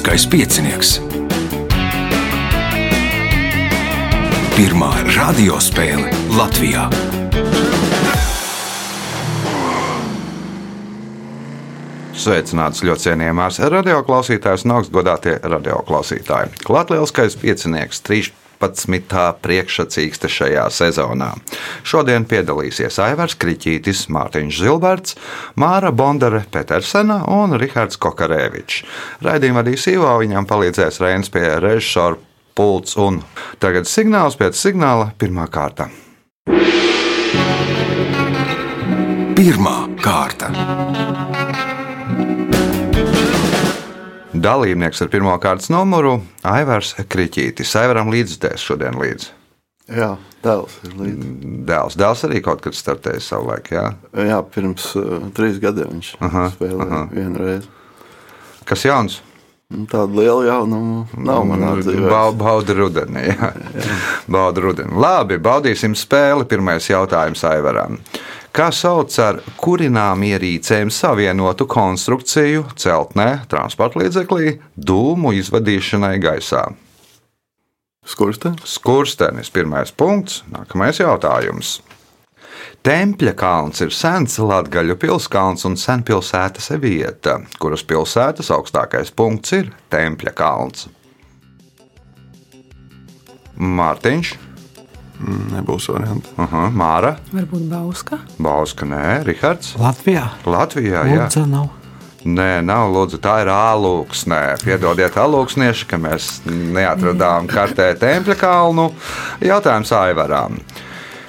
Lieliskais piecinieks. Pirmā radiospēle Latvijā. Sveicināts ļoti cienījamās radioklausītājas un augstgadātie radioklausītāji. Lielskais piecinieks 13. priekšsacīkste šajā sezonā. Šodien piedalīsies Aivars Kriņķītis, Mārtiņš Zilberts, Māra Bondare Petersena un Rihards Kokarēvičs. Raidījuma vadīs Ivo, viņam palīdzēs Reinas pie režisora pults un tagad signāls pēc signāla pirmā kārta. Pirmā kārta. Dalībnieks ar pirmā kārtas numuru - Aivars Kriņķītis. Aivaram līdzdēs šodien līdzi. Jā, dēls ir līdzi. Dēls, dēls arī kaut kad startēja savulaik, jā. Jā, pirms uh, trīs gadiem viņš Aha, spēlēja aha. vienu reizi. Kas jauns? Nu, Tāda liela jaunuma nav manā dzīvē. Bau- Bauda rudeni. Jā. Bauda rudeni. Labi, baudīsim spēli. Pirmais jautājums Aivaram. Kā sauc ar kurinām ierīcēm savienotu konstrukciju celtnē, transporta līdzeklī, dūmu izvadīšanai gaisā? Skurstenis? Skurstenis, pirmais punkts. Nākamais jautājums. Tempļa kalns ir sens Latvijas pilskalns un senpilsētas vieta, kuras pilsētas augstākais punkts ir Tempļa kalns. Mārtiņš, Nebūs varianti. uh, Māra, Varbūt Bauska. Bauska, nē, Rihards. Latvijā Latvijā, jā. Lūdzu, nav. Nē, nav lūdzu, tā ir ālūksnē. Piedodiet, alūksnieši, ka mēs neatradām kartē Tempļa kalnu. Jautājums Aivaram.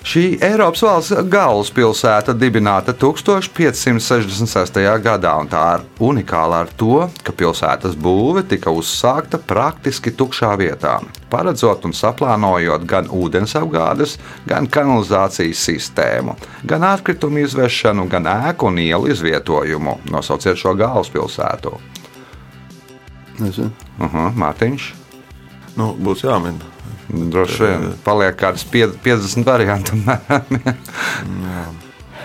Šī Eiropas valsts galvaspilsēta dibināta 1566. gadā, un tā ir unikāla ar to, ka pilsētas būve tika uzsākta praktiski tukšā vietā, paredzot un saplānojot gan ūdensapgādes, gan kanalizācijas sistēmu, gan atkritumu izvešanu, gan ēku un ielu izvietojumu. Nosauciet šo galvaspilsētu. Nezinu. Uh -huh, Mārtiņš. Nu, būs jāmin. Droši vien paliek kādas pie- 50 variantu.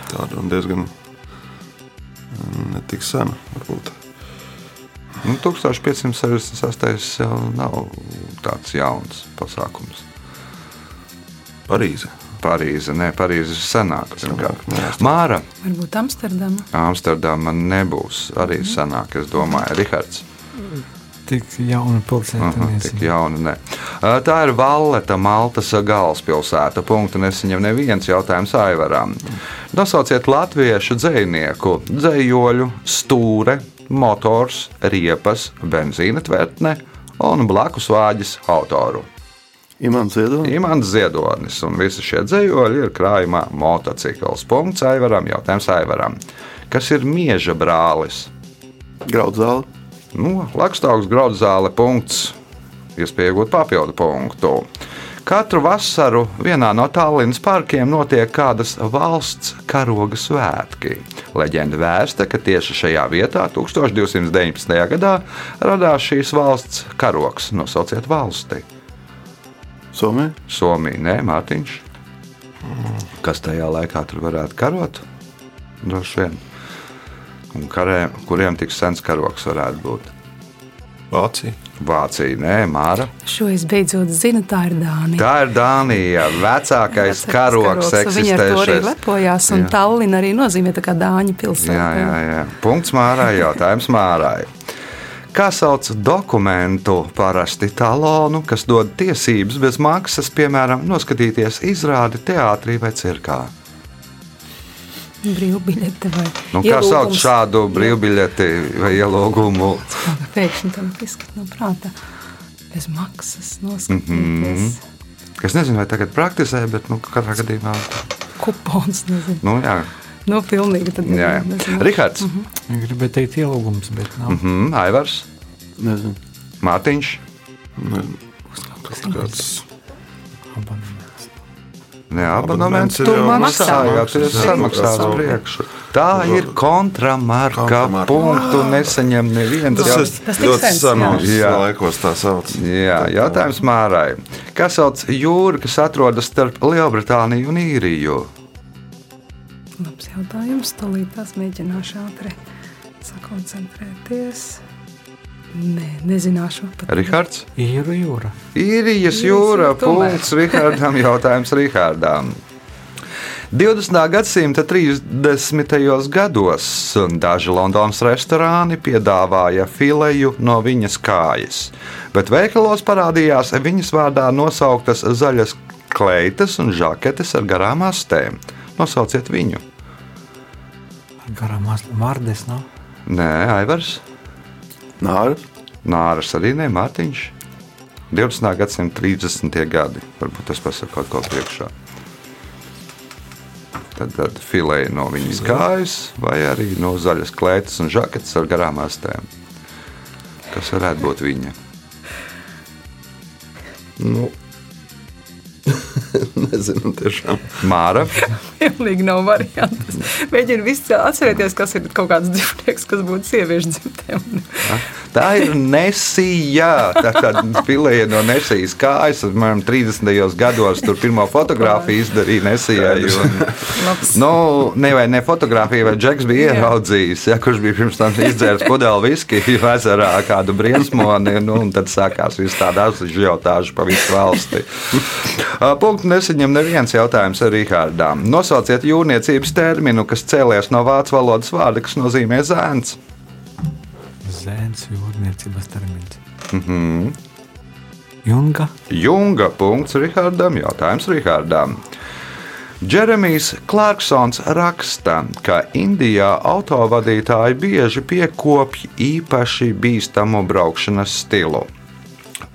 Tāda un diezgan mm, netik sena. Varbūt. Nu, 1568. jau nav tāds jauns pasākums. Parīze. Parīze, nē, Parīze ir senāka. Senāk, Māra, Varbūt Amsterdama. Amsterdama nebūs arī senāka, es domāju, Rihards. Tik jauna, ne. Ā, Tā ir Valleta, Maltas galvaspilsēta. Punktu nesaņem neviens jautājums Aivaram. Nosauciet latviešu dzinieku, dzējoļu, stūre, motors, riepas, benzīna tvertne un blakus vāģis autoru. Imants Ziedonis. Imants Ziedonis un visi šie dzējoļi ir krājumā motocikls. Punkts Aivaram, jautājums Aivaram. Kas ir mieža brālis? Graudzāle. Nu, Lakstaugs graudzāle punkts, iespēja iegūt papildu punktu. Katru vasaru vienā no Tallinas parkiem notiek kādas valsts karoga svētki. Leģenda vēsta, ka tieši šajā vietā 1219. gadā radās šīs valsts karogs. Nosauciet valsti. Somija. Somija, nē, Mārtiņš. Kas tajā laikā tur varētu karot? Droši vien. Un karē, kuriem tik sens karogs varētu būt? Vācija. Vācija, nē, Māra. Šo es beidzot zinu, tā ir Dānija. Tā ir Dānija, vecākais Vecākais karogs, Viņi ar to arī lepojās, un Jā. Tallina arī nozīmē tā kā Dāņu pilsēta. Jā, jā, jā. Punkts Mārai, jautājums Mārai. Kā sauc dokumentu, parasti talonu, kas dod tiesības bez maksas, piemēram, noskatīties izrādi teātrī vai cirkā? Brīvbiļete vai Nu, kā sauc ielūgums. šādu brīvbiļeti vai ielūgumu? Pēkšņi tam izskat no prāta. Bez maksas noskatīties. Mm. -hmm. Es nezinu, vai tagad praktizē, bet nu, katrā gadījumā. Kupons, nezinu. Nu, jā, Nu, pilnīgi tad jā. jā. Rihards, mm Viņa gribēja teikt ielūgums, bet nav. Mm -hmm, Aivars, Nezinu. Mārtiņš. Nezinu. Kaut kāds Jā, abonements Abonements jau maksā, tur ir samaksāts Jā. priekšu. Tā ir kontramarka. Kontramarka. Punktu nesaņem neviens. Tas Tas tik ļoti senos jā. laikos tā sauc. Jā, jautājums Mārai. Kas sauc jūru, kas atrodas starp Lielbritāniju un Īriju? Labs jautājums. Tolīt tās mēģināšu ātri sakoncentrēties. Nē, nezināšu. Rihards. Īru jūra. Īrijas jūra. Punkts Rihardam. Jautājums Rihardam. 20. gadsimta 30. gados daži Londonas restorāni piedāvāja fileju no viņas kājas, bet veikalos parādījās viņas vārdā nosauktas zaļas kleitas un žaketes ar garām astēm. Nosauciet viņu. Garām vārdes nav. Nē, Aivars. Nāra. Nāras arī ne Mārtiņš. 20. gadsimta 30. gadi. Varbūt tas pasaka kaut ko priekšā. Tad, tad filēja no viņas kājas, vai arī no zaļas klētas un žaketes ar garām astēm. Kas varētu būt viņa? Nu. Nezinu, tiešām. Māra. Pilnīgi nav variants. Mēģinu visu atcerēties, kas ir kaut kāds dzīvnieks, kas būtu sieviešu dzimtēm. Tā ir Nesija. Tā kā filēja no Nesijas kājas, man 30. gados tur pirmo fotografiju izdarīja Nesijai. Un. Nu, ne vai ne fotografija, vai Džeks bija ieraudzījis, ja, kurš bija pirms tam izdzēris pudeli viskiju ezerā, kādu briesmoni. Nu, un tad sākās viss tāda ažiotāža pa visu valsti. Ā, Punktu nesaņem neviens jautājums ar Rihārdām. Nosauciet jūrniecības terminu, kas cēlies no vācu valodas vārda, kas nozīmē zēns. Zēns jūrniecības termins. Mhm. Junga. Junga punkts Rihardam. Jautājums Rihardam. Džeremijs Clarksons raksta, ka Indijā autovadītāji bieži piekopj īpaši bīstamu braukšanas stilu.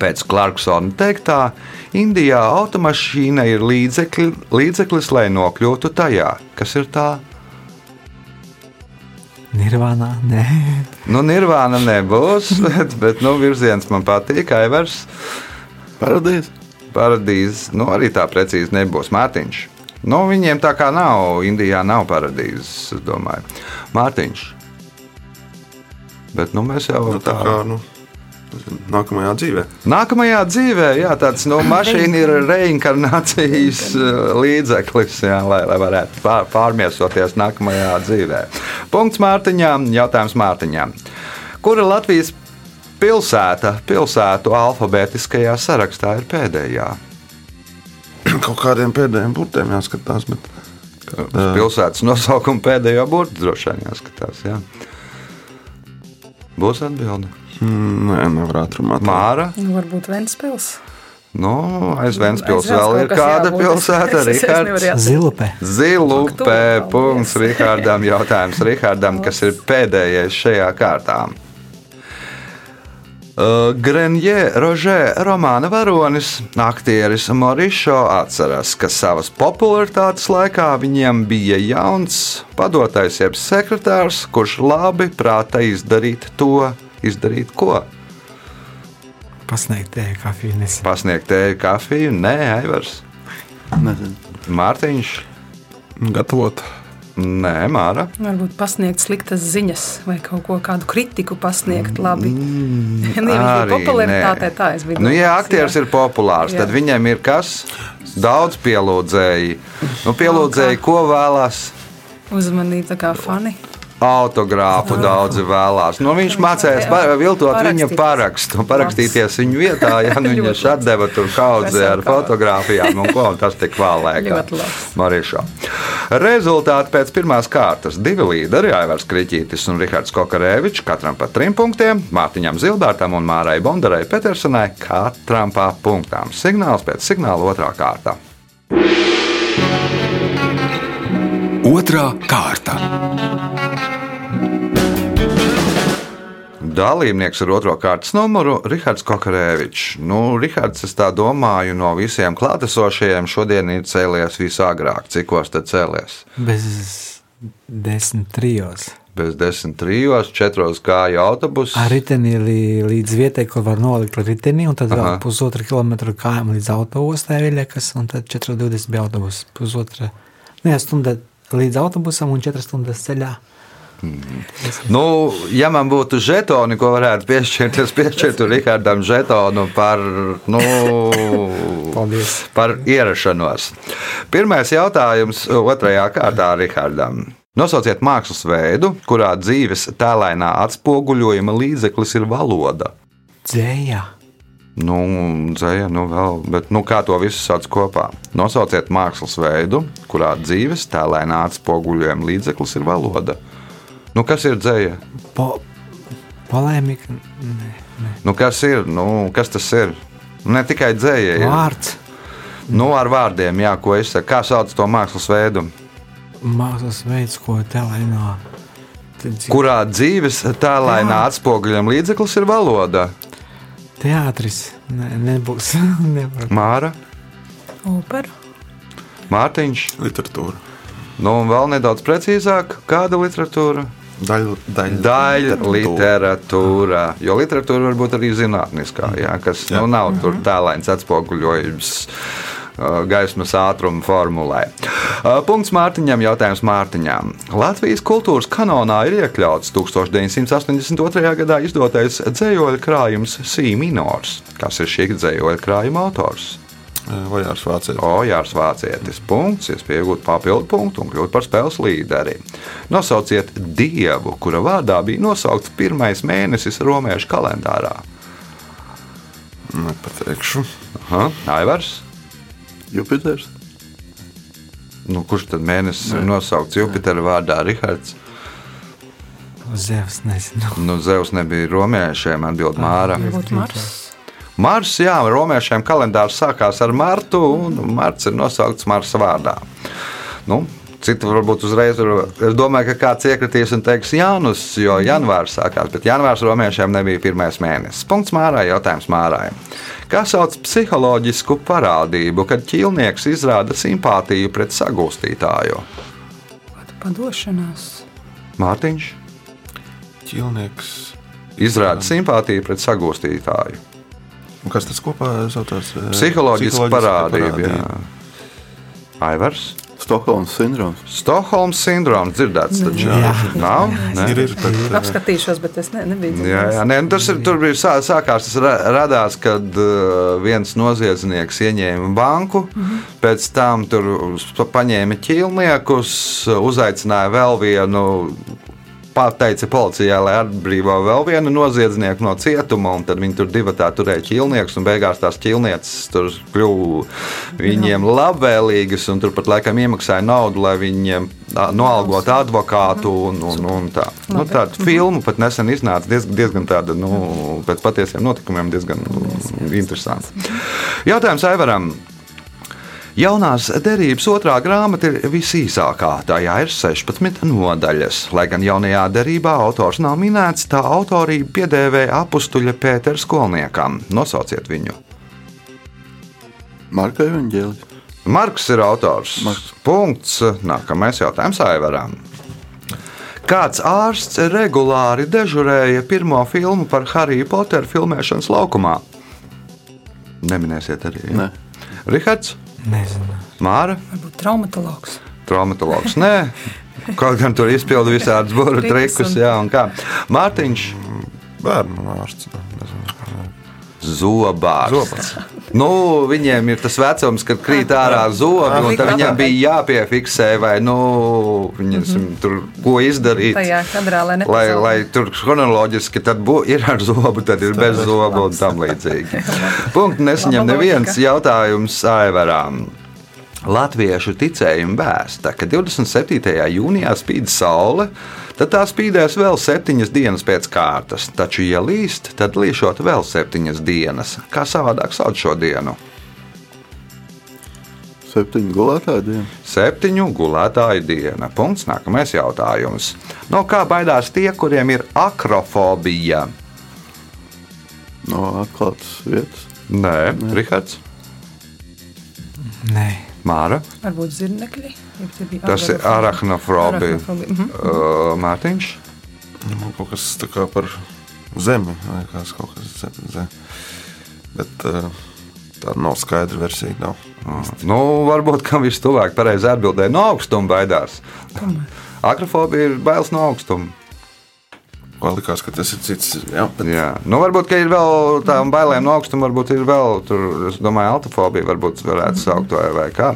Pēc Clarksona teiktā, Indijā automašīna ir līdzekļi, līdzeklis, lai nokļūtu tajā, kas ir tā. Nirvānā. Nē. Nu, nirvāna nebūs, bet, bet nu, virziens man patīk. Aivars, Paradīze. paradīze, nu, arī tā precīzi nebūs. Mārtiņš. Nu, viņiem tā kā nav, Indijā nav paradīzes, es domāju. Mārtiņš. Bet nu, mēs jau Nu, tā kā nu, nākamajā dzīvē. Nākamajā dzīvē, jā, tāds nu, mašīna ir reinkarnācijas uh, līdzeklis, jā, lai, lai varētu pār, pārmiesoties nākamajā dzīvē. Punkts Mārtiņām, jautājums Mārtiņām. Kura Latvijas pilsēta pilsētu alfabētiskajā sarakstā ir pēdējā? Kaut kādiem pēdējiem burtiem jāskatās. Bet, Uz pilsētas nosaukumu pēdējo burbuļu droši vien jāskatās. Jā. Būs atbilde. mm, nē, nevarētu runāt. Māra. Nu, varbūt Ventspils. Nu, aiz Vēncpils Aiz vēl ir kāda jābūt. pilsēta, Rihards. Zilupe. Zilupē, Paldies. punkts Rihardam, jautājums Rihardam, kas ir pēdējais šajā kārtā. Uh, Grenjē Rožē romāna varonis, aktieris Morišo atceras, ka savas popularitātes laikā viņiem bija jauns padotais jeb sekretārs, kurš labi prāta izdarīt to, izdarīt ko? Pasniegt tēju kafiju nesen. Pasniegt tēju, kafiju, nē, Aivars, Nezinu. Mārtiņš, Gatavot. Nē, Māra. Varbūt pasniegt sliktas ziņas vai kaut ko kādu kritiku pasniegt labi. Mm, viņš Arī popularitātē, nē. tā es biju. Nu, ja aktieris jā. ir populārs, Jā. tad viņam ir kas? Daudz pielūdzēji. Nu, pielūdzēji, ko vēlās? Uzmanību tā kā fani. Autogrāfu daudzi vēlās. Nu, viņš mācījās pa- viltot viņa parakstu, parakstīties viņu vietā. Ja nu, viņš atdeva tur kaudzi ar fotografijām, un ko un tas tik. Ļoti labs. Marišā. Rezultāti pēc pirmās kārtas. Divi līderi, Aivars Kriņķītis un Rihards Kokarēvičs, katram pa trim punktiem, Mārtiņam Zilbērtam un Mārai Bondarai Petersonai, katram pa punktām. Signāls pēc signāla otrā kārta. Otra kārta. Dalībnieks ar otro kārtas numuru - Rihards Kokarēvičs. Nu, Rihards, es tā domāju, no visiem klātesošajiem šodien ir cēlies visagrāk. Cikos tad cēlies? Bez desmit trijos. Bez desmit trijos, četros gāja autobuss. Ar riteni lī- līdz vietai, kur var nolikt riteni, un tad Aha. vēl pusotra kilometra kājām līdz autobusai Viļakas, un tad 4,20 bija autobus. Pusotra, ne, stunda līdz autobusam un 4 stundas ceļā. Nu, ja man būtu žetoni, ko varētu piešķirt, es piešķirtu Rihardam žetonu par, nu, Paldies. par ierašanos. Pirmais jautājums otrajā kārtā Rihardam. Nosauciet mākslas veidu, kurā dzīves tēlainā atspoguļojuma līdzeklis ir valoda. Dzēja. Nu, dzēja, nu vēl, bet nu, kā to visu sauc kopā? Nosauciet mākslas veidu, kurā dzīves tēlainā atspoguļojuma līdzeklis ir valoda. Nu, kas ir dzēja? Po, polēmika. Nē, nē. Nu, kas ir? Nu, kas tas ir? Ne tikai dzēja. Ir. Vārds. Nu, ar vārdiem, jā, ko es saku. Kā sauc to mākslas veidu? Mākslas veids, ko tēlēnā. Kurā dzīves tēlainā atspoguļojuma līdzeklis ir valoda? Teātris. Nē, nebūs. Māra, Opera. Mārtiņš. Literatūra. Nu, un vēl nedaudz precīzāk, kāda literatūra? Daļa, daļa, Daļa literatūra. Jo literatūra var būt arī zinātniskā, jā, kas jā. Nu, nav tur tēlēns atspoguļojums. uh, Gaismas ātruma formulē. Uh, Punkts Mārtiņam, jautājums Mārtiņām. Latvijas kultūras kanonā ir iekļauts 1982. gadā izdotais dzējoļu krājums Sī minors. Kas ir šī dzējoļu krājuma autors? Vajārs Vācijā. Ojārs Vācietis. Punkts, iespēja iegūt papildu punktu un kļūt par spēles līderi. Nosauciet dievu, kura vārdā bija nosaukts pirmais mēnesis romiešu kalendārā. Nepateikšu. Aha, Aivars. Jupiters. Nu, kurš tad mēnesis ir nosaukts Jupitera vārdā? Rihards. Zevs, nezinu. Nu, Zeus nebija romiešiem, atbild Māra. Varbūt Mars. Mars, jā, romiešiem kalendārs sākās ar Martu, un Marts ir nosaukts Marsa vārdā. Nu, Citi varbūt uzreiz ir. Es domāju, ka kāds iekritīs un teiks, Jānis, jo janvārs sākās, bet janvārs romiešiem nebija pirmais mēnesis. Punkts Mārai, jautājums Mārai. Kā sauc psiholoģisku parādību, kad ķīlnieks izrāda simpātiju pret sagūstītāju? Padošanās. Mārtiņš Ķilnieks. izrāda simpātiju pret sagūstītāju. Un Kas tas kopā saucās? Psiholoģiska parādība. jā. Aivars. Stokholmas sindroms. Stokholmas sindroms dzirdēts taču Jā. nav. Ne? Ir, ir, bet, Apskatīšos, bet es ne, nebiju Jā, jā, nē, nu tas ir, tur bija sā, sākās, tas ra- radās, kad viens noziedznieks ieņēma banku, mm -hmm. pēc tam tur pa- paņēma ķīlniekus, uzaicināja vēl vienu. Pateica policijai, lai atbrīvo vēl vienu noziedznieku no cietuma, un tad viņi tur divi tā turēja ķīlniekus, un beigās tās ķīlnieces tur kļuva viņiem labvēlīgas, un tur pat laikam iemaksāja naudu, lai viņiem ā, noalgotu advokātu un, un, un tā. Nu, tādu filmu pat nesen iznāca diezgan, diezgan tāda, nu, pēc patiesiem notikumiem diezgan nu, interesants. Jautājums Aivaram. Jaunās derības otrā grāmata ir visīsākā. Tajā ir 16 nodaļas. Lai gan jaunajā derībā autors nav minēts, tā autorība piedēvē apstuļa Pētera skolniekam. Nosauciet viņu. Marka Evanģēlis. Marks ir autors. Marks. Punkts. Nākamais jautājums Aivaram. Kāds ārsts regulāri dežurēja pirmo filmu par Harry Potteru filmēšanas laukumā? Neminēsiet arī. Nē. Rihards, Nezinu. Māra, Varbūt traumatologs. traumatologs. Nē, kaut gan tur izpildu visādus burbuļu Trikus Jā, un kā. Mārtiņš, bērnu ārsts. nezinu. Zobārsts. Nu, viņiem ir tas vecums, kad krīt ārā zobi, un tad viņam bija jāpiefiksē, vai nu, viņas, tur ko izdarīt. Tajā kadrā, lai Lai, lai tur chronoloģiski tad bū, ir ar zobu, tad ir bez zobu un tam līdzīgi. Punktu nesaņem neviens jautājums Aivarām. Latviešu ticējuma vēsta, ka 27. jūnijā spīd saule, tad tā spīdēs vēl septiņas dienas pēc kārtas. Taču, ja līst, tad līšot vēl septiņas dienas. Kā savādāk sauc šo dienu? Septiņu gulētāju dienu. Septiņu gulētāju diena. Punkts. Nākamais jautājums. No kā baidās tie, kuriem ir akrofobija? No atklātas vietas. Nē, Rihards, Nē. Māra. Varbūt zirnekļi. Tas ir. Arachnofobija, mhm. Uh, Mārtiņš. Nu, kaut kas tā kā par zemi. Liekas, kaut kas zem, zem. Bet uh, tāda nav skaidra versija. Nav. Nu, varbūt kam vistuvāk pareizi atbildēja no augstuma baidās. Akrofobija ir bailes no augstuma. Kā likās, ka tas ir cits. Jā, bet Jā, nu varbūt ir vēl tādām bailēm no augstuma, varbūt ir vēl, tur, es domāju, altofobija varbūt varētu saukt vai, vai kā.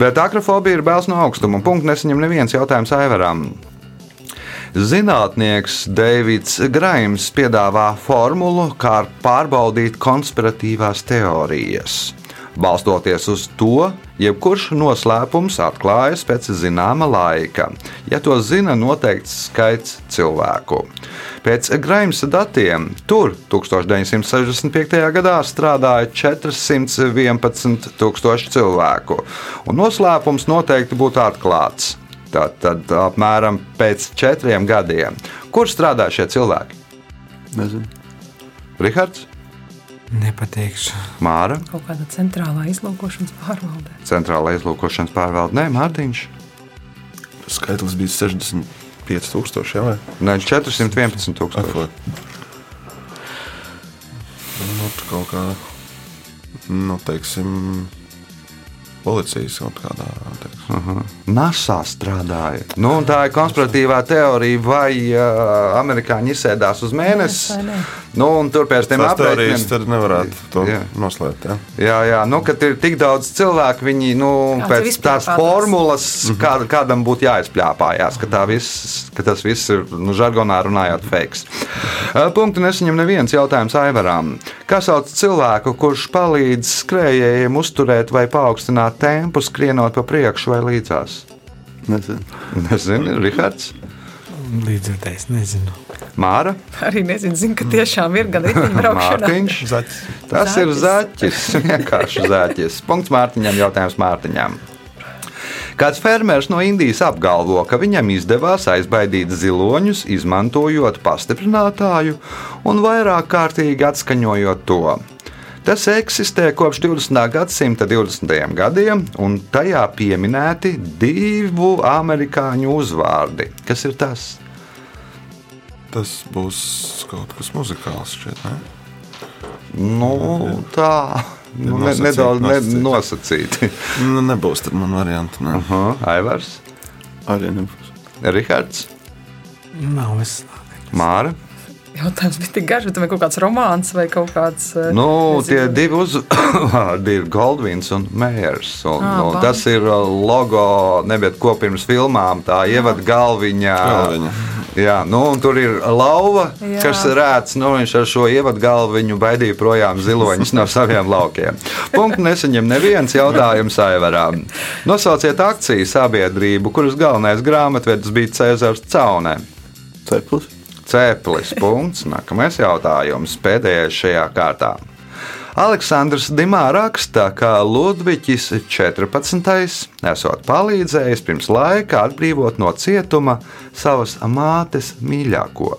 Bet akrofobija ir bailes no augstuma, un punkts nesaņem neviens jautājums Aivaram. Zinātnieks Deivids Graims piedāvā formulu, kā pārbaudīt konspiratīvās teorijas. Balstoties uz to, jebkurš noslēpums atklājas pēc zināma laika, ja to zina noteikts skaits cilvēku. Pēc Graimsa datiem tur 1965. gadā strādāja 411,000 cilvēku, un noslēpums noteikti būtu atklāts. Tad, tad apmēram pēc četriem gadiem. Kur strādā šie cilvēki? Nezinu. Rihards, Nepateikšu. Māra, Kaut kāda centrālā izlūkošanas pārvaldē. Centrālā izlūkošanas pārvalde, Nē, Mārtiņš. skaitlis bija 65,000. Jā, vai? Nē, 411,000. Afo. Nu, kaut kā, nu, teiksim, policijas kaut kādā. Teiksim. NASA strādāja. Nu, tā ir konspiratīvā teorija, vai uh, amerikāņi izsēdās uz mēnesi. Ne? Nu, un tur pēc tam aprēķiniem. tad nevarētu to Jā. noslēpt. Jā. Jā, jā, nu, kad ir tik daudz cilvēku, viņi nu, Kāds pēc tās formulas, kā, kādam būtu jāizpļāpājās, ka, viss, ka tas viss ir, nu, žargonā runājot, fakes. Punktu nesaņem neviens jautājums Aivaram. Kā sauc cilvēku, kurš palīdz skrējējiem uzturēt vai paaugstināt tempu, skrienot pa priekšu vai līdzās? Nezinu. Nezinu, Rihards, Līdzjūtējs, nezinu. Māra, Arī nezinu, zinu, ka tiešām ir gan riteņbraukšana. Mārtiņš. Zaķis. Tas ir zaķis. Vienkārši zaķis. Punkts Mārtiņam, jautājums Mārtiņam. Kāds fermers no Indijas apgalvo, ka viņam izdevās aizbaidīt ziloņus, izmantojot pastiprinātāju un vairāk kārtīgi atskaņojot to. Tas eksistē kopš 20. gadsimta 20. gadiem, un tajā pieminēti divu amerikāņu uzvārdi. Kas ir tas? Tas būs kaut kas muzikāls šķiet. Ne? Nu, tā nu, ne, nedaudz ne, nosacīti. Nu, nebūs tad man varianti. Ne? Aha, Aivars, Arī nebūs. Rihards, Nav es. Māra. Jautājums bija tik garš, vai kaut kāds romāns vai kaut kāds. eh, Nu, nezinu. tie divi uzvārdi ir Goldvins un Mējers. Un, Ā, nu, labi. tas ir uh, logo, neviet ko pirms filmām, tā ievada galviņā. Galviņa. Jā, nu, un tur ir lauva, Jā. kas rēts. Nu, viņš ar šo ievadu galviņu baidīja projām ziloņus no saviem laukiem. Punktu nesaņem neviens jautājums Aivarām. Nosauciet akciju sabiedrību, kuras galvenais grāmatvedis bija Cēzars Caunē. Ceplis. Ceplis. Punkts. Nākamais jautājums. Pēdējais šajā kārtā. Aleksandrs Dimā raksta, ka Ludvigs 14. esot palīdzējis pirms laika atbrīvot no cietuma savas mātes mīļāko.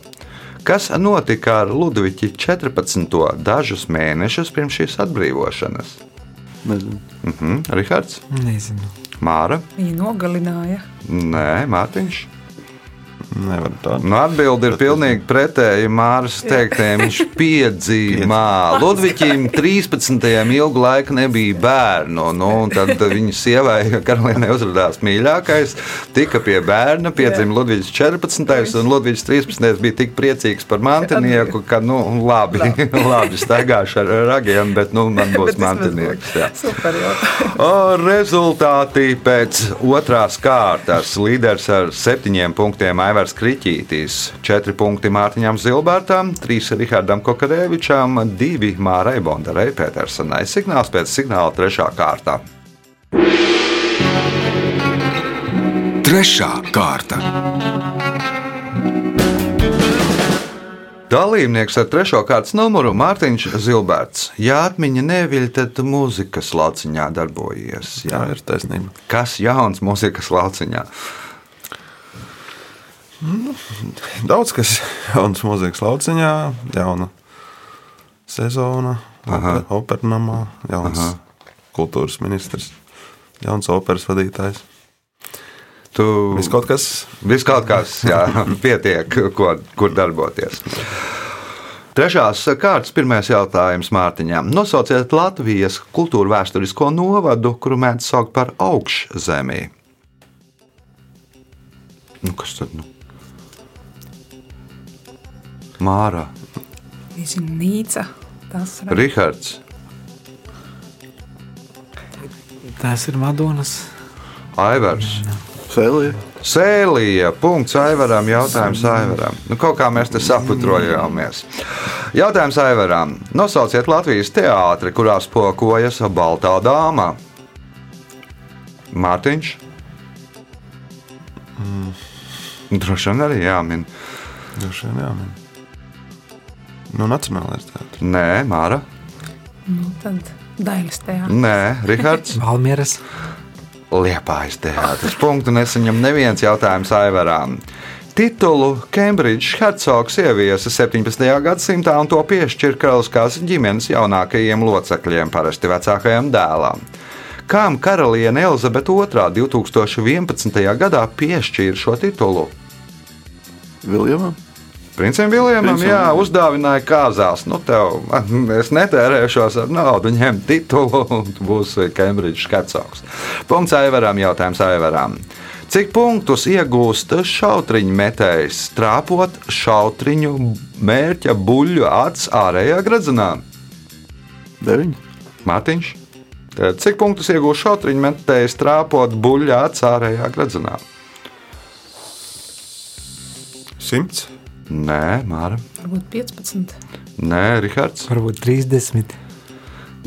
Kas notika ar Ludvigu 14. dažus mēnešus pirms šīs atbrīvošanas? Nezinu. Mhm, Rihards, Nezinu. Māra, Viņu nogalināja. Nē, Mārtiņš. Nevar tā. Nu, Atbilde ir pilnīgi pretēji Māras teiktiem. Viņš piedzīvā. Ludvigam 13. ilgu laiku nebija bērnu. Nu, un tad viņa sievai, Karolīnai, uzrādījās mīļākais. Tika pie bērna, piedzima Ludvigs 14. un Ludvigs 13. bija tik priecīgs par mantinieku, ka, nu, labi, labi staigāšu ar ragiem, bet, nu, man būs Bet mantinieks. jā. Super jautājums. O, rezultāti pēc otrās kārtas. Līderis ar septiņiem punktiem Aivars Kriņķītis, četri punkti Mārtiņam Zilbērtam, trīs Rihardam Kokarēvičam, divi Mārai Bondarai Petersonai. Signāls pēc signāla trešā kārta. Trešā kārta. Dalībnieks ar trešo kārtas numuru Mārtiņš Zilberts. Ja atmiņa neviļ, tad mūzikas lauciņā darbojies. Jā, Jā. ir taisnība. Kas jauns mūzikas lauciņā? Daudz kas jauns mūzikas lauciņā, jauna sezona, Aha. opernamā, jauns Aha. kultūras ministrs, jauns operas vadītājs. Tu Viss kaut kas Viss kaut kas, jā, pietiek, ko, kur darboties. Trešās kārtas pirmais jautājums Mārtiņām. Nosauciet Latvijas kultūra vēsturisko novadu, kuru mēdz saukt par augšzemī. Nu, kas tad? Nu? Māra, Nīca. Tas ir Rihards, Tas ir Madonas. Aivars. Sēlija. Sēlija, punkts Aivaram, jautājums Aivaram. Nu, kaut kā mēs te saputrojāmies. Jautājums Aivaram. Nosauciet Latvijas teātri, kurā spokojas Baltā dāma. Mārtiņš. Droši vien arī jāmin. Droši vien jāmin. Nu, Nacionālais teātris. Nē, Māra. nu, tad Dailas teātris. Nē, Rihards. Valmieras. Liepājas teātris. Punktu nesaņem neviens jautājums Aivarām. Titulu Kembridžas hercogs ieviesa 17. gadsimtā un to piešķīra karaliskās ģimenes jaunākajiem locekļiem, parasti vecākajam dēlam. Kām karaliene Elizabete II 2011. gadā piešķīra šo titulu? Viljamam. Princim Viljamam, Princam jā, uzdāvināja kāzās. Nu, tev, es netērēšos ar naudu, ņem titulu, un būsi Kembridžas hercogs. Punkts Aivaram, jautājums Aivaram. Cik punktus iegūst šautriņu metējs, trāpot šautriņu mērķa buļļu acis ārējā gradzenā? Deviņi. Mārtiņš, Tad cik punktus iegūst šautriņu metējs, trāpot buļļu acis ārējā gradzenā? Simts. Nē, Māra. Varbūt 15. Nē, Rihards. Varbūt 30.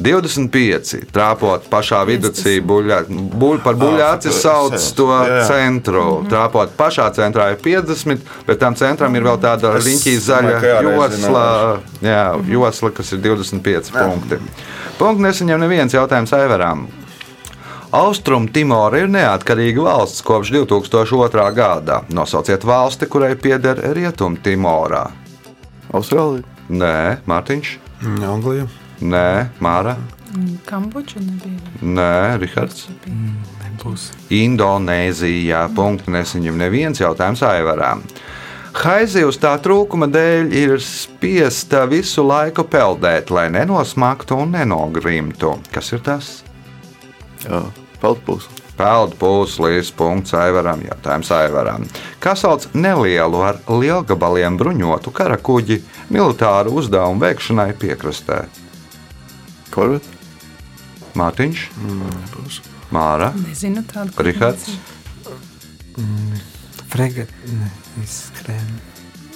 25. Trāpot pašā buļļā, buļ, par Ah, buļļāci sauc to Jā, jā. centru. Trāpot pašā centrā ir 50, bet tam centram ir vēl tāda riņķī zaļa jā, josla, jā, josla, kas ir 25 punkti. Punkts nesaņem neviens jautājums Aivaram. Austrum Timora ir neatkarīga valsts kopš 2002. gada. Nosauciet valsti, kurai pieder Rietum Timorā. Austrālija. Nē, Mārtiņš. Mm, Anglija. Nē, Māra. Kambodža nebija. Nē, Rihards. Nebūs. Indonēzijā. Punktu nesaņem neviens jautājums Aivarām. Haizivs tā trūkuma dēļ ir spiesta visu laiku peldēt, lai nenosmaktu un nenogrimtu. Kas ir tas? Jā. Peldpūs. Peldu pūslīs, punkts Aivaram, jautājums Aivaram. Kā sauc nelielu ar lielgabaliem bruņotu karakuģi militāru uzdevumu veikšanai piekrastē? Korvet. Mārtiņš, Nebūs. Māra, Nezinu tādu. Rihards. Fregat. Ne,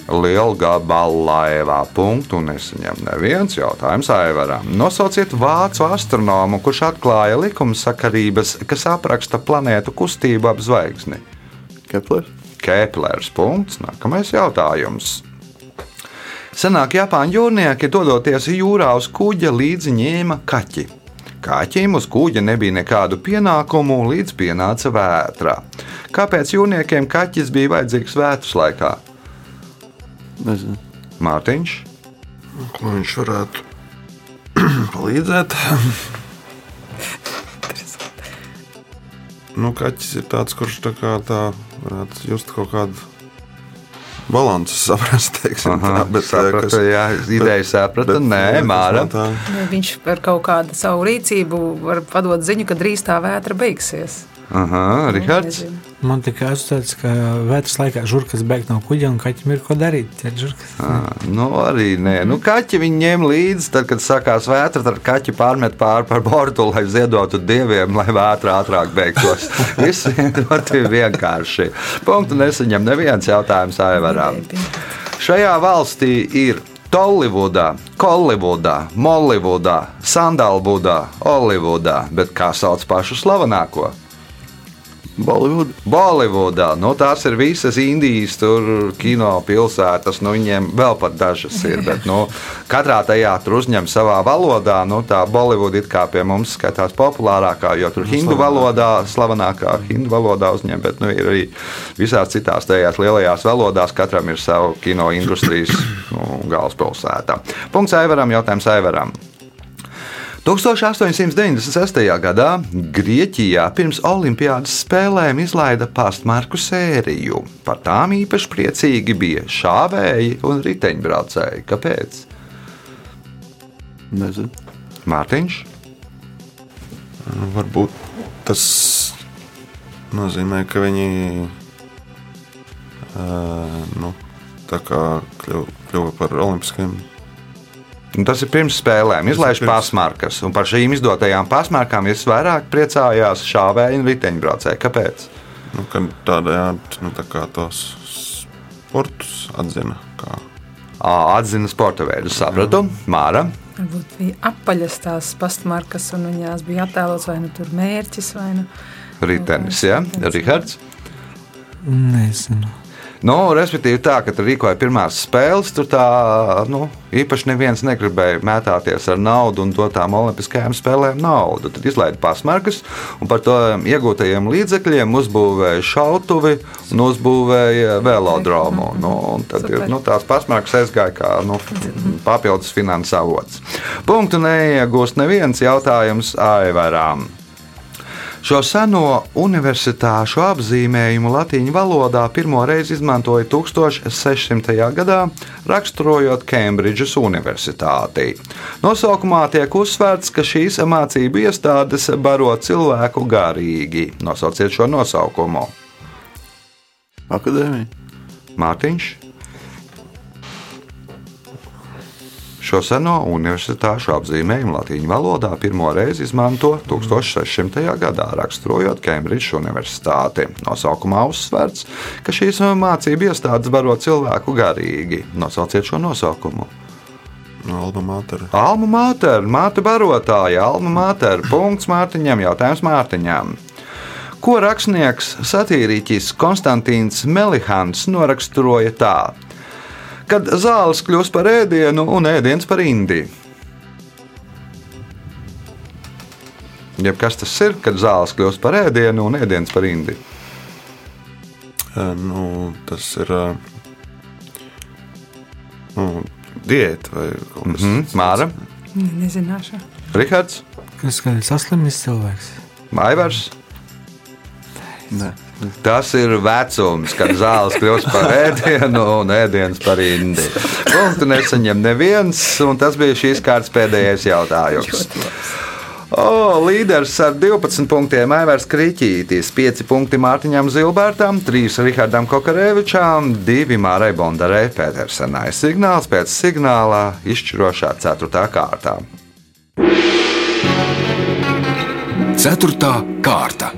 izskrēja. Lielgabalā punktu nesaņem neviens jautājums Aivaram. Nosauciet vācu astronomu, kurš atklāja likumsakarības, kas apraksta planētu kustību ap zvaigzni. Keplers. Keplers. Punkts. Nākamais jautājums. Senāk Japāņu jūrnieki dodoties jūrā uz kuģa līdzi ņēma kaķi. Kaķim uz kuģa nebija nekādu pienākumu, līdz pienāca vētra. Kāpēc jūrniekiem kaķis bija vajadzīgs vētras laikā? Nezinu. Mārtiņš, Ko viņš varētu palīdzēt? nu, kaķis ir tāds, kurš tā kā tā varētu just kaut kādu balansu saprast. Teiksim, Aha, tā, bet, sapratu, kas- jā, ideja saprata, nē, jā, kas Māra. Ja viņš par kaut kādu savu rīcību var padot ziņu, ka drīz tā vētra beigsies. Aha, Rihards. Nezinu. Man tikai asociēts, ka vētras laikā žurkas bēg no kuģa un kaķim ir ko darīt. Ā, Nu, arī nē, nu, kaķi viņi ņem līdzi. Tad, kad sākās vētra, tad kaķi pārmet pāri par bortu, lai ziedotu dieviem, lai vētra ātrāk beigtos. Viss ļoti vienkārši. Punktu nesaņem neviens jautājums Aivaram. Šajā valstī ir Tolivudā, Kolivudā, Molivudā, Sandalvudā, Olivudā, bet kā sauc pašu slavenāko? Bollywood. Bolivudā, nu, tās ir visas Indijas, tur kino pilsētas, nu, viņiem vēl pat dažas ir. Bet, nu, katrā tajā tur uzņem savā valodā, nu, tā Bolivuda it kā pie mums skatās populārākā, jo tur hindu valodā, slavenākā hindu valodā uzņem, bet nu, ir arī visās citās tajās lielajās valodās, katram ir savu kino industrijas nu, galvaspilsēta. Punkts Aivaram, jautājums Aivaram. 1896. gadā Grieķijā pirms Olimpiādas spēlēm izlaida pastmarku sēriju. Par tām īpaši priecīgi bija šāvēji un riteņbraucēji. Kāpēc? Nezinu. Mārtiņš, Varbūt tas nozīmē, ka viņi uh, nu, tā kā kļuva par olimpiskiem. Un tas ir pirms spēlēm. Izlaiž pasmarkas, un par šīm izdotajām pasmarkām visvairāk priecājās šāvēji un riteņbraucēji. Kāpēc? Nu, tādējādi nu, tā kā tos sportus atzina. Kā. Ā, Atzina sporta veidu, sapratu. Māra. Varbūt bija apaļas tās pastmarkas, un viņās bija attēlots vai nu tur mērķis, vai nu Ritenis, ja? Rihards. Nezinu. Nu, respektīvi, tā, kad rīkoja pirmās spēles, tur tā nu, īpaši neviens negribēja mētāties ar naudu un dot tām olimpiskajām spēlēm naudu. Tad izlaiž pasmarkas un par to iegūtajiem līdzekļiem uzbūvēja šautuvi un uzbūvēja velodromu. Nu, un tad ir, Super. nu, tās pasmarkas aizgāja kā nu, papildus finanses avots. Punktu neiegūst neviens jautājums Aivarām. Šo seno universitāšu apzīmējumu latīņu valodā pirmo reizi izmantoja 1600. gadā, raksturojot Kembridžas Universitāti. Nosaukumā tiek uzsvērts, ka šīs mācību iestādes baro cilvēku garīgi. Nosauciet šo nosaukumu. Akadēmija. Mārtiņš. Šo seno universitāšu apzīmējumu latīņu valodā pirmo reizi izmanto 1600. gadā, raksturojot Kembridžas Universitāti. Nosaukumā uzsverts, ka šīs mācību iestādes baro cilvēku garīgi. Nosauciet šo nosaukumu. No Alba Matera. Alma Mater, māte barotāja, Alma Mater. Punkts Mārtiņam, jautājums Mārtiņam. Ko rakstnieks satīrīķis Konstantīns Melihans noraksturoja tā? Kad zāles kļūst par ēdienu un ēdiens par indiju. Jeb kas tas ir, kad zāles kļūst par ēdienu un ēdiens par indiju? Nu, tas ir nu, diēta vai kaut kas Mm, Māra, ne, nezināšu. Rihards, Kas kad ir saslimis cilvēks? Aivars. Nē. Tas ir vecums, kad zāles kļūst par ēdienu un ēdienas par indi. Punktu nesaņem neviens, un tas bija šīs kārtas pēdējais jautājums. O, līderis ar 12 punktiem Aivars Krīķītis, 5 punkti Mārtiņam Zilbērtam, 3 Rihardam Kokarevičām, 2 Mārai Bondarei Petersenai. Signāls pēc signāla izšķirošā 4. kārtā. Ceturtā kārta.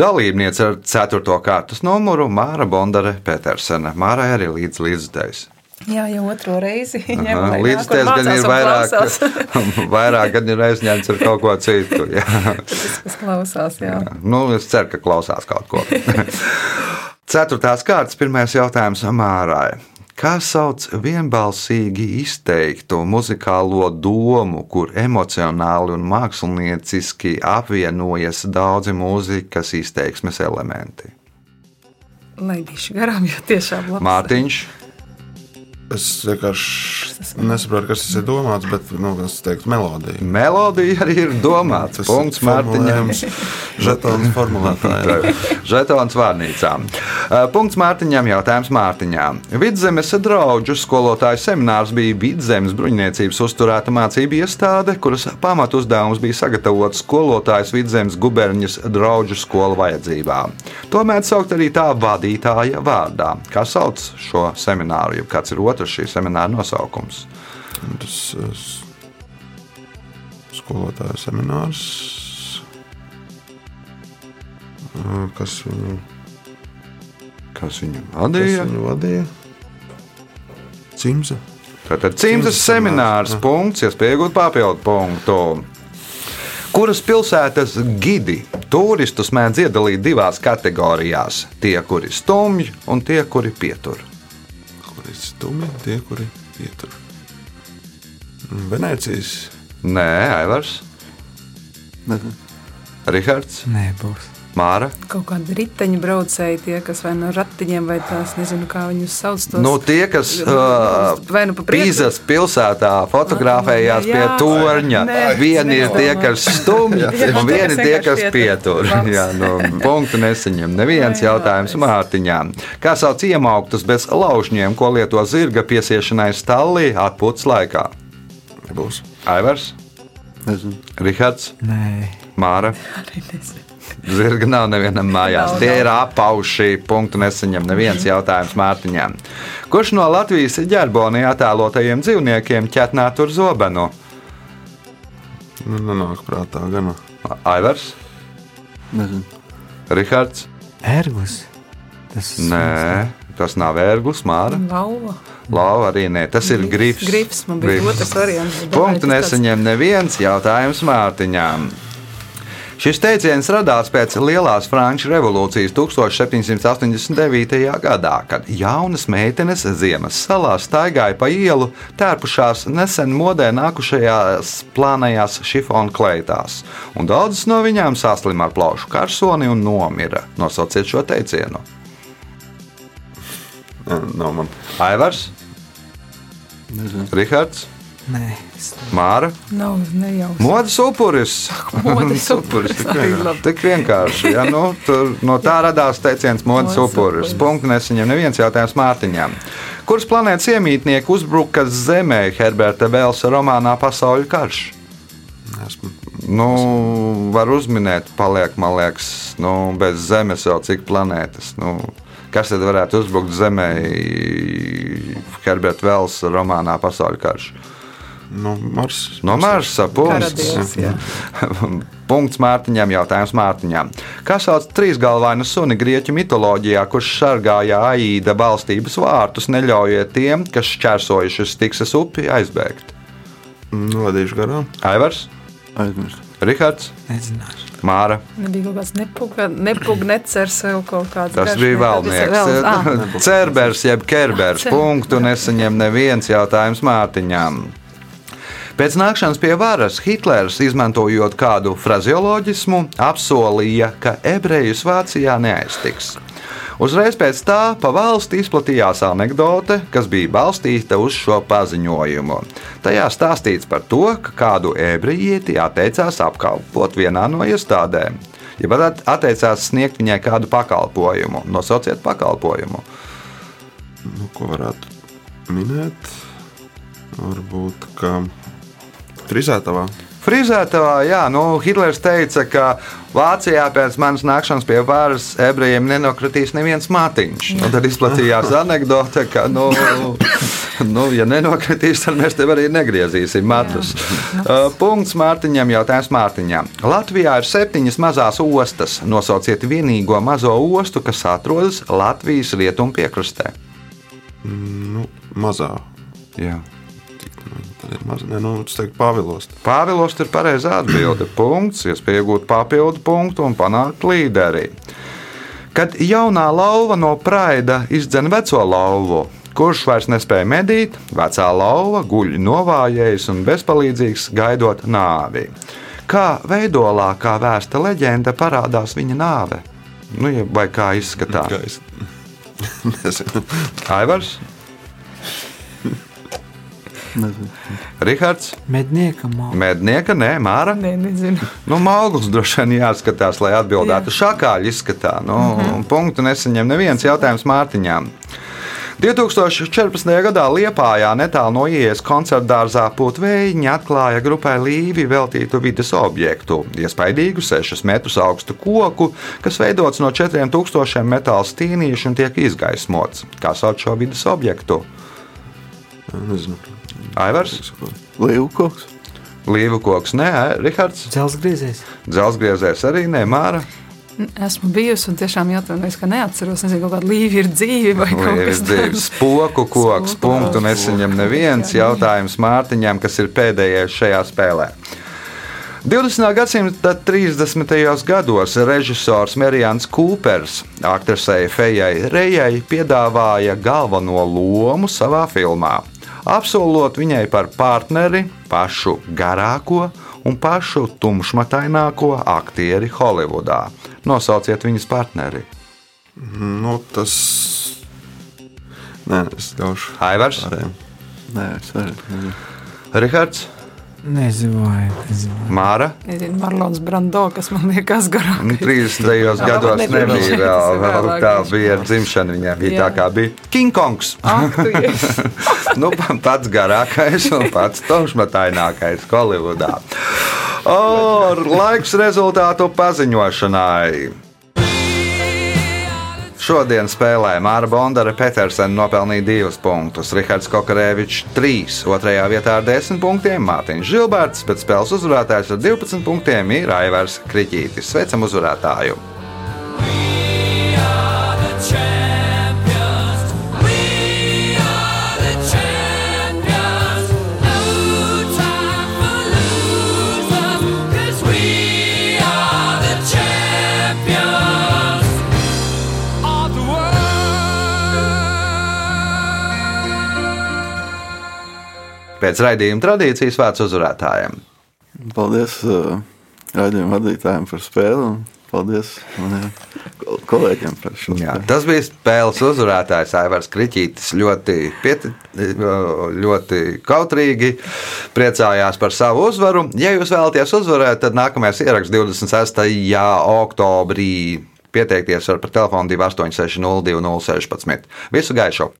Dalībniece ar 4. kārtas numuru Māra Bondare Petersene. Mārai arī līdz līdzdevs. Jā, jau otro reizi. Aha, Līdzties gan ir vairāk, vairāk gan ir aizņemts ar kaut ko citu. Jā. Tas klausās, jā. Nu, es ceru, ka klausās kaut ko. Ceturtās kārtas, pirmais jautājums Mārai. Kā sauc vienbalsīgi izteiktu muzikālo domu, kur emocionāli un mākslinieciski apvienojas daudzi mūzikas izteiksmes elementi? Lai bišķi garām, jo tiešām labs. Mārtiņš, Es vienkārši nesaprotu, kas tas ir domāts, bet nu, es teiktu, melodija. melodija arī ir domāts. Tas Punkts Mārtiņam. Žetons formulētājiem. Žetons vārnīcām. Punkts Mārtiņam, jautājums Mārtiņām. Vidzemes draugu skolotāju seminārs bija Vidzemes bruņniecības uzturēta mācību iestāde, kuras pamatu uzdevums bija sagatavot skolotājus Vidzemes guberņas draugu skolu vajadzībām. Tomēr saukt arī tā vadītāja vārdā. Kā sauc šo semināru, jeb kāds ir otrs šī semināra nosaukums? Tas eh, s- skolotāju seminārs. Kas viņu, Kas viņu kas vadīja? viņu vadīja? Cimza. Tātad Cimdas seminārs, seminārs, punkts, iespēja iegūt papildu punktu. Kuras pilsētas gidi turistus mēdz iedalīt divās kategorijās? Tie, kuri stumj, un tie, kuri pietur. Stumi, tie, kuri ietur. Venecijas. Nē, Aivars. Rihards, Nē, būs. Māra. Kaut kādi riteņu braucēji, tie, kas vai no ratiņiem, vai tās, nezinu, kā viņus sauc. Tos, Nu, tie, kas uh, vai nu pa priekšu. Pīzes pilsētā fotografējās Jā, pie jā. torņa. Nē, Vieni ir tie, kas stumj, Jā, un vieni tie, kas pietur. Jā, nu, punktu nesaņem. Neviens Jā, jā, jautājums es- Mārtiņām. Kā sauc iemauktus bez laušņiem, ko lieto zirga piesiešanai stallī atpūtas laikā? Būs. Aivars, Nezinu. Rihards, Nē, Māra. Arī nezinu. Zirga nav nevienam mājās. Tie ir apauši. Punktu nesaņem neviens jautājums Mārtiņām. Kurš no Latvijas ģerbonī attēlotajiem dzīvniekiem ķetnētu ar zobenu? Nu, nenāk prātā gan. Aivars, Nezinu. Rihards. Ērgus. Tas Nē, tas nav ērglis, māra. Lauva. Lauva arī nē, tas ir grifs. Grifs man bija Grifs. otrs variants. Punktu nesaņem neviens jautājums Mārtiņām. Šis teiciens radās pēc Lielās Franču revolūcijas 1789. gadā, kad jaunas meitenes Ziemas salā staigāja pa ielu, tērpušās nesen modē nākušajās plānajās šifona kleitās, un daudzas no viņām saslima ar plaušu karsoni un nomira. Nosauciet šo teicienu. Nav man. Aivars, Nezinu. Rihards, Nē, Māra, Nav nejausmas. modes upuris. Modes upuris, arī labi. Tik vienkārši. Ja, nu, tur, no tā radās teiciens modes Modes upuris. upuris. Punkts nesaņem neviens jautājums Mārtiņām. Kuras planētas iemītnieki uzbruka Zemē Herberta Bēlsa romānā Pasaules karš? Esmu. Nu, var uzminēt, paliek, man liekas, nu, bez Zemes jau cik planētas. Nu, kas tad varētu uzbrukt Zemē Herberta Bēlsa romānā Pasaules karš? No Marsa. No Marsa punkts. Punkts Mārtiņam, jautājums Mārtiņam. Kā sauc trīsgalvainu suni grieķu mitoloģijā, kurš sargāja Aīda balstības vārtus, neļaujiet tiem, kas šķērsojuši Stiksas upi, aizbēgt? Nolaidīšu garām. Aivars, Aizmirst. Rihards, nezināšu. Māra. Nebija kaut kāds nepuga, nepug, necers vēl kaut kāds. Tas garš bija vēlnieks. Cerbers jeb kerbers. Punktu nesaņem neviens jautājums Mārtiņām. Pēc nākšanas pie varas Hitlers, izmantojot kādu frazeoloģismu, apsolīja, ka ebrejus Vācijā neaiztiks. Uzreiz pēc tā pa valsti izplatījās anekdote, kas bija balstīta uz šo paziņojumu. Tajā stāstīts par to, ka kādu ebrejieti atteicās apkalpot vienā no iestādēm. Ja pat atteicās sniegt viņai kādu pakalpojumu, nosauciet pakalpojumu. Nu, ko varētu minēt? Varbūt, ka frizētavā. Frizētavā, jā, nu, Hitlers teica, ka Vācijā pēc manas nākšanas pie varas ebrejiem nenokritīs neviens mātiņš. Nu, tad izplatījās anekdote, ka, nu, nu, ja nenokritīs, tad mēs tev arī negriezīsim matus. Uh, punkts Mārtiņam, jautājums Mārtiņam. Latvijā ir septiņas mazās ostas. Nosauciet vienīgo mazo ostu, kas atrodas Latvijas rietumu piekrastē. Nu, mazā. Jā. Ir maza. Nē, nu, es teiktu, Pāvilos. Pāvilos ir pareizā atbilde. Punkts, iespēja iegūt papildu punktu un panākt līderi. Kad jaunā lauva no praida izdzen veco lauvu, kurš vairs nespēja medīt, vecā lauva guļ novājējis un bezpalīdzīgs gaidot nāvi. Kā veidolā, kā vēsta leģenda, parādās viņa nāve? Nu, vai kā izskatās? Aivars. Rihards, Mednieka māte. Mednieka, nē, Māra. Nē, nezinu. Nu, Mākslinieks droši vien jāskatās, lai atbildētu šādi izskatā. Nu, mm -hmm. Punktu nesaņem neviens jautājums Mārtiņām. 2014. gadā Liepājā netālu no ielas koncertdārzā Putvējiņa atklāja grupai Līvi veltītu vidas objektu - iespaidīgu 6 metrus augstu koku, kas veidots no 4000 metāla stīnīšu un tiek izgaismots. Kā sauc šo vidas objektu? Nezinu. Aivars, Līvkoks. Līvu koks, nē, Rihards, Dzelsgriezējs. Dzelzgriezējs arī nē, Māra. Esmu bijusi un tiešām jāatvainojas, ka neatceros. Nezinu, kaut kāda līnija ir dzīve vai kaut Lielas kas divas spoku koks, Spoku punktu nesaņem neviens jautājums Mārtiņam, kas ir pēdējais šajā spēlē. 20. gadsimta 30. gados režisors Merijans Kūpers aktrisei Fejai Rejai piedāvāja galveno lomu savā filmā, apsolot viņai par partneri pašu garāko un pašu tumšmataināko aktieri Holivudā. Nosauciet viņas partneri. Nu, tas. Nē, es ļaušu. Aivars. Nē, es nezinu. Rihards, Nezinu, vai nezinu. Māra. Nezinu, Marlons Brando, kas man liekas garāk. Nu, 30. gados nebija vēl, vēl tā bija bija. dzimšana. Viņam bija Jā. tā kā bija King Kongs. Ak, nu, pats garākais un pats tumšmatainākais Holivudā. O, laiks rezultātu paziņošanai. Šodien spēlē Māra Bondara Petersena nopelnīja divus punktus, Rihards Kokarēvičs trīs, otrajā vietā ar desmit punktiem Mārtiņš Žilberts, bet spēles uzvarētājs ar 12 punktiem ir Aivars Kriķītis. Sveicam uzvarētāju! Pēc raidījuma tradīcijas vārds uzvarētājiem. Paldies uh, raidījuma vadītājiem par spēli. un Paldies maniem kol- kolēģiem par šo Jā, tas bija spēles uzvarētājs Aivars Kriņķis. Ļoti, pieti, ļoti kautrīgi priecājās par savu uzvaru. Ja jūs vēlaties uzvarēt, tad nākamais ieraksts 26. oktobrī. Pieteikties var par telefonu 286 02 016. Visu gaišu!